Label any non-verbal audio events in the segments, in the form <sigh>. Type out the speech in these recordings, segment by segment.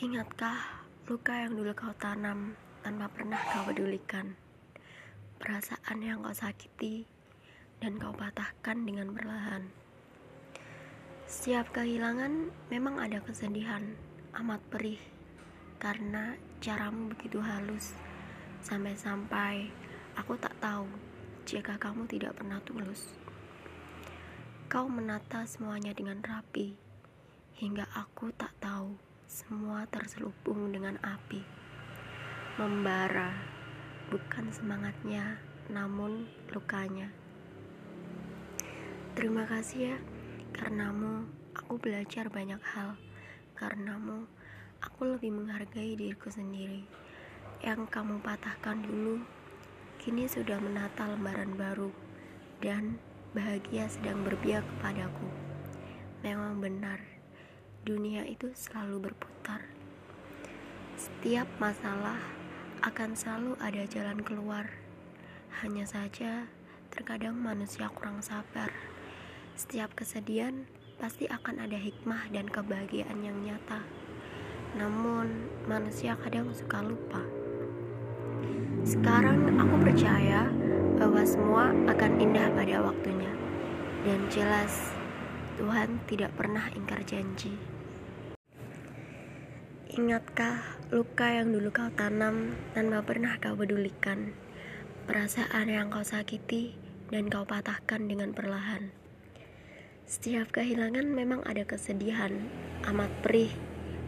Ingatkah luka yang dulu kau tanam tanpa pernah kau pedulikan? Perasaan yang kau sakiti dan kau patahkan dengan perlahan. Setiap kehilangan memang ada kesedihan, amat perih, karena caramu begitu halus. Sampai-sampai aku tak tahu jika kamu tidak pernah tulus. Kau menata semuanya dengan rapi, hingga aku tak tahu semua terselubung dengan api. Membara, bukan semangatnya, namun lukanya. Terima kasih ya, karenamu aku belajar banyak hal. Karenamu aku lebih menghargai diriku sendiri. Yang kamu patahkan dulu, kini sudah menata lembaran baru, dan bahagia sedang berpihak kepadaku. Memang benar, dunia itu selalu berputar. Setiap masalah akan selalu ada jalan keluar. Hanya saja, terkadang manusia kurang sabar. Setiap kesedihan pasti akan ada hikmah dan kebahagiaan yang nyata. Namun, manusia kadang suka lupa. Sekarang aku percaya bahwa semua akan indah pada waktunya. Dan jelas Tuhan tidak pernah ingkar janji. Ingatkah luka yang dulu kau tanam tanpa pernah kau pedulikan? Perasaan yang kau sakiti dan kau patahkan dengan perlahan. Setiap kehilangan memang ada kesedihan, amat perih,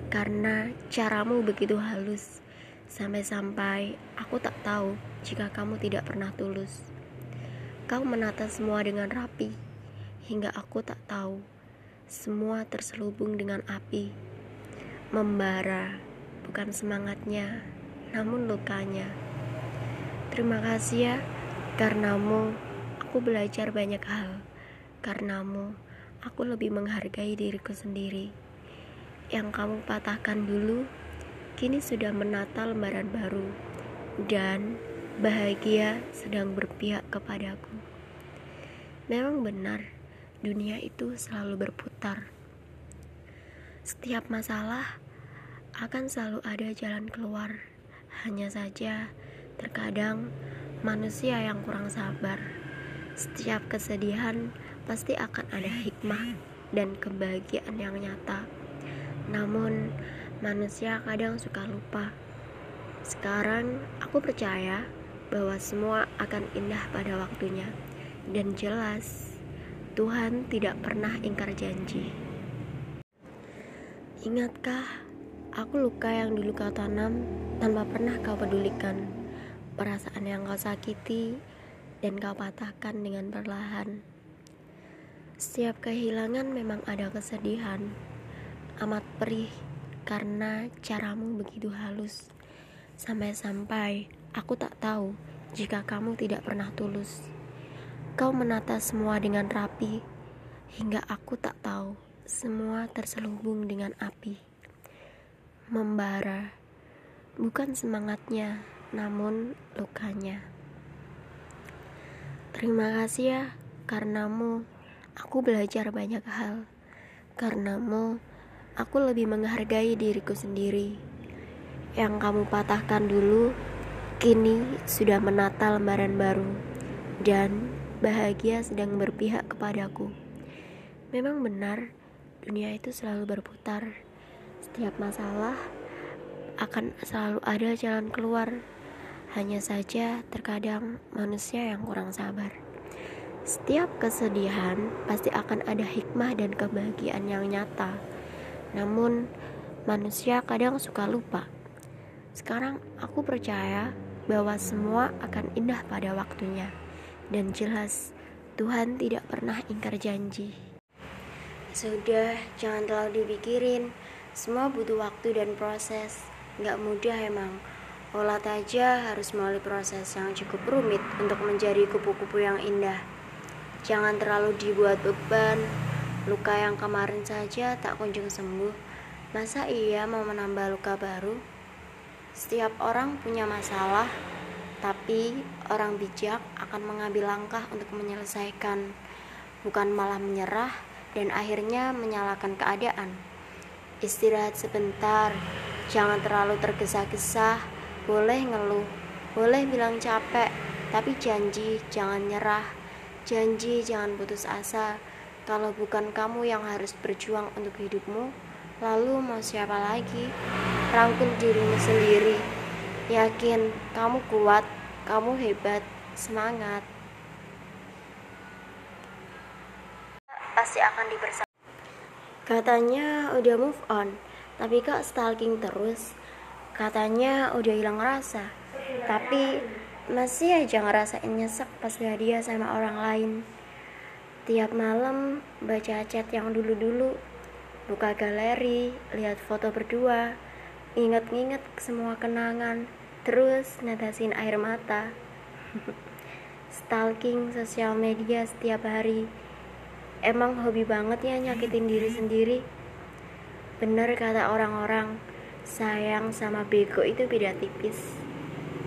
karena caramu begitu halus. Sampai-sampai aku tak tahu jika kamu tidak pernah tulus. Kau menata semua dengan rapi, hingga aku tak tahu. Semua terselubung dengan api. Membara, bukan semangatnya, namun lukanya. Terima kasih ya, karenamu aku belajar banyak hal. Karenamu aku lebih menghargai diriku sendiri. Yang kamu patahkan dulu, kini sudah menata lembaran baru dan bahagia sedang berpihak kepadaku. Memang benar, dunia itu selalu berputar. Setiap masalah akan selalu ada jalan keluar. Hanya saja, terkadang manusia yang kurang sabar. Setiap kesedihan pasti akan ada hikmah dan kebahagiaan yang nyata. Namun, Manusia kadang suka lupa. Sekarang aku percaya bahwa semua akan indah pada waktunya. Dan jelas, Tuhan tidak pernah ingkar janji. Ingatkah aku luka yang dulu kau tanam tanpa pernah kau pedulikan? Perasaan yang kau sakiti dan kau patahkan dengan perlahan. Setiap kehilangan memang ada kesedihan, amat perih karena caramu begitu halus. Sampai-sampai aku tak tahu jika kamu tidak pernah tulus. Kau menata semua dengan rapi, hingga aku tak tahu semua terselubung dengan api. Membara, bukan semangatnya, namun lukanya. Terima kasih ya, karenamu aku belajar banyak hal. Karenamu aku lebih menghargai diriku sendiri. Yang kamu patahkan dulu, kini sudah menata lembaran baru, dan bahagia sedang berpihak kepadaku. Memang benar, dunia itu selalu berputar. Setiap masalah akan selalu ada jalan keluar. Hanya saja, terkadang manusia yang kurang sabar. Setiap kesedihan pasti akan ada hikmah dan kebahagiaan yang nyata. Namun, manusia kadang suka lupa. Sekarang aku percaya bahwa semua akan indah pada waktunya, dan jelas Tuhan tidak pernah ingkar janji. Sudah, jangan terlalu dipikirin. Semua butuh waktu dan proses. Gak mudah emang. Olah aja harus melalui proses yang cukup rumit untuk menjadi kupu-kupu yang indah. Jangan terlalu dibuat beban, Luka yang kemarin saja tak kunjung sembuh, masa iya mau menambah luka baru? Setiap orang punya masalah, tapi orang bijak akan mengambil langkah untuk menyelesaikan, bukan malah menyerah dan akhirnya menyalahkan keadaan. Istirahat sebentar, Jangan terlalu tergesa-gesa, boleh ngeluh, boleh bilang capek, tapi janji jangan nyerah. Janji jangan putus asa. Kalau bukan kamu yang harus berjuang untuk hidupmu, lalu mau siapa lagi? Rangkul dirimu sendiri. Yakin kamu kuat, kamu hebat, semangat. Pasti akan dibersama. Katanya udah move on, tapi kok stalking terus? Katanya udah hilang rasa, tapi masih aja ngerasain nyesek pas lihat dia sama orang lain. Tiap malam baca chat yang dulu-dulu, buka galeri, lihat foto berdua, inget-inget semua kenangan, terus netesin air mata. <laughs> Stalking sosial media setiap hari Emang hobi banget ya nyakitin diri sendiri. Bener kata orang-orang, sayang sama bego itu beda tipis.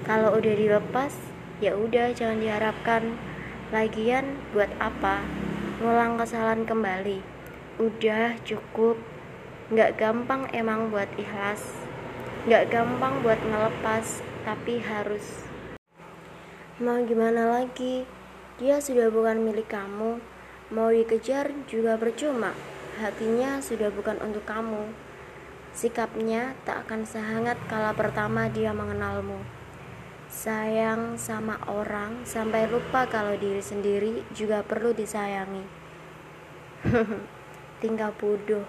Kalau udah dilepas, ya udah jangan diharapkan. Lagian buat apa? Ngulang kesalahan kembali. Udah cukup. Nggak gampang emang buat ikhlas. Nggak gampang buat ngelepas, tapi harus. Mau gimana lagi? Dia sudah bukan milik kamu Mau dikejar juga percuma, hatinya sudah bukan untuk kamu. Sikapnya tak akan sehangat kala pertama dia mengenalmu. Sayang sama orang sampai lupa kalau diri sendiri juga perlu disayangi. <laughs> Tinggal bodoh,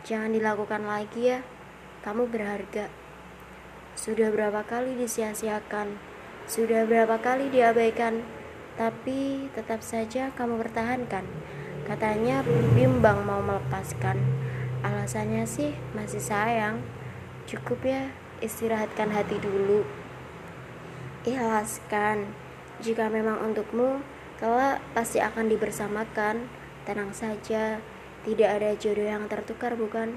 jangan dilakukan lagi ya. Kamu berharga. Sudah berapa kali disia-siakan, sudah berapa kali diabaikan tapi tetap saja kamu bertahankan. Katanya bimbang mau melepaskan. Alasannya sih masih sayang. Cukup ya, istirahatkan hati dulu. Ikhlaskan. Jika memang untukmu, kelak pasti akan dibersamakan. Tenang saja, tidak ada jodoh yang tertukar, bukan?